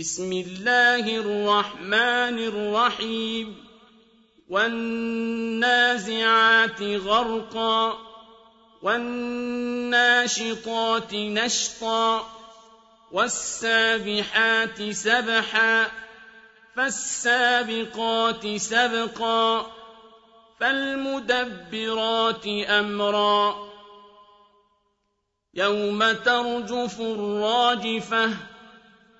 بسم الله الرحمن الرحيم والنازعات غرقا والناشطات نشطا والسابحات سبحا فالسابقات سبقا فالمدبرات أمرا يوم ترجف الراجفة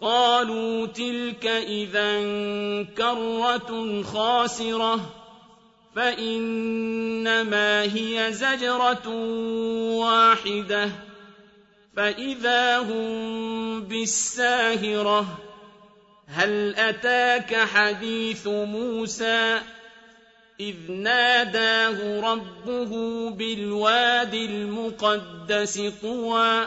قالوا تلك إذا كرة خاسرة فإنما هي زجرة واحدة فإذا هم بالساهرة. هل أتاك حديث موسى؟ إذ ناداه ربه بالواد المقدس طوى.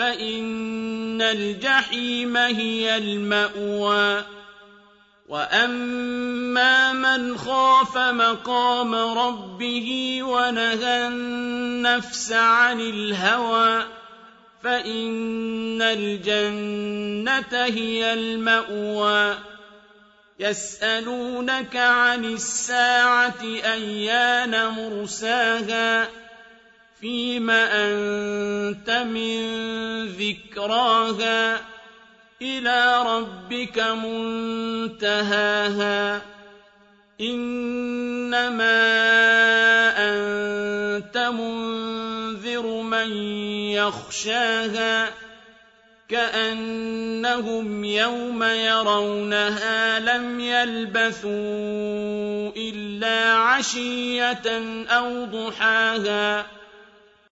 فإن الجحيم هي المأوى. وأما من خاف مقام ربه ونهى النفس عن الهوى فإن الجنة هي المأوى. يسألونك عن الساعة أيان مرساها؟ فيم أنت من ذكراها إلى ربك منتهاها إنما أنت منذر من يخشاها كأنهم يوم يرونها لم يلبثوا إلا عشية أو ضحاها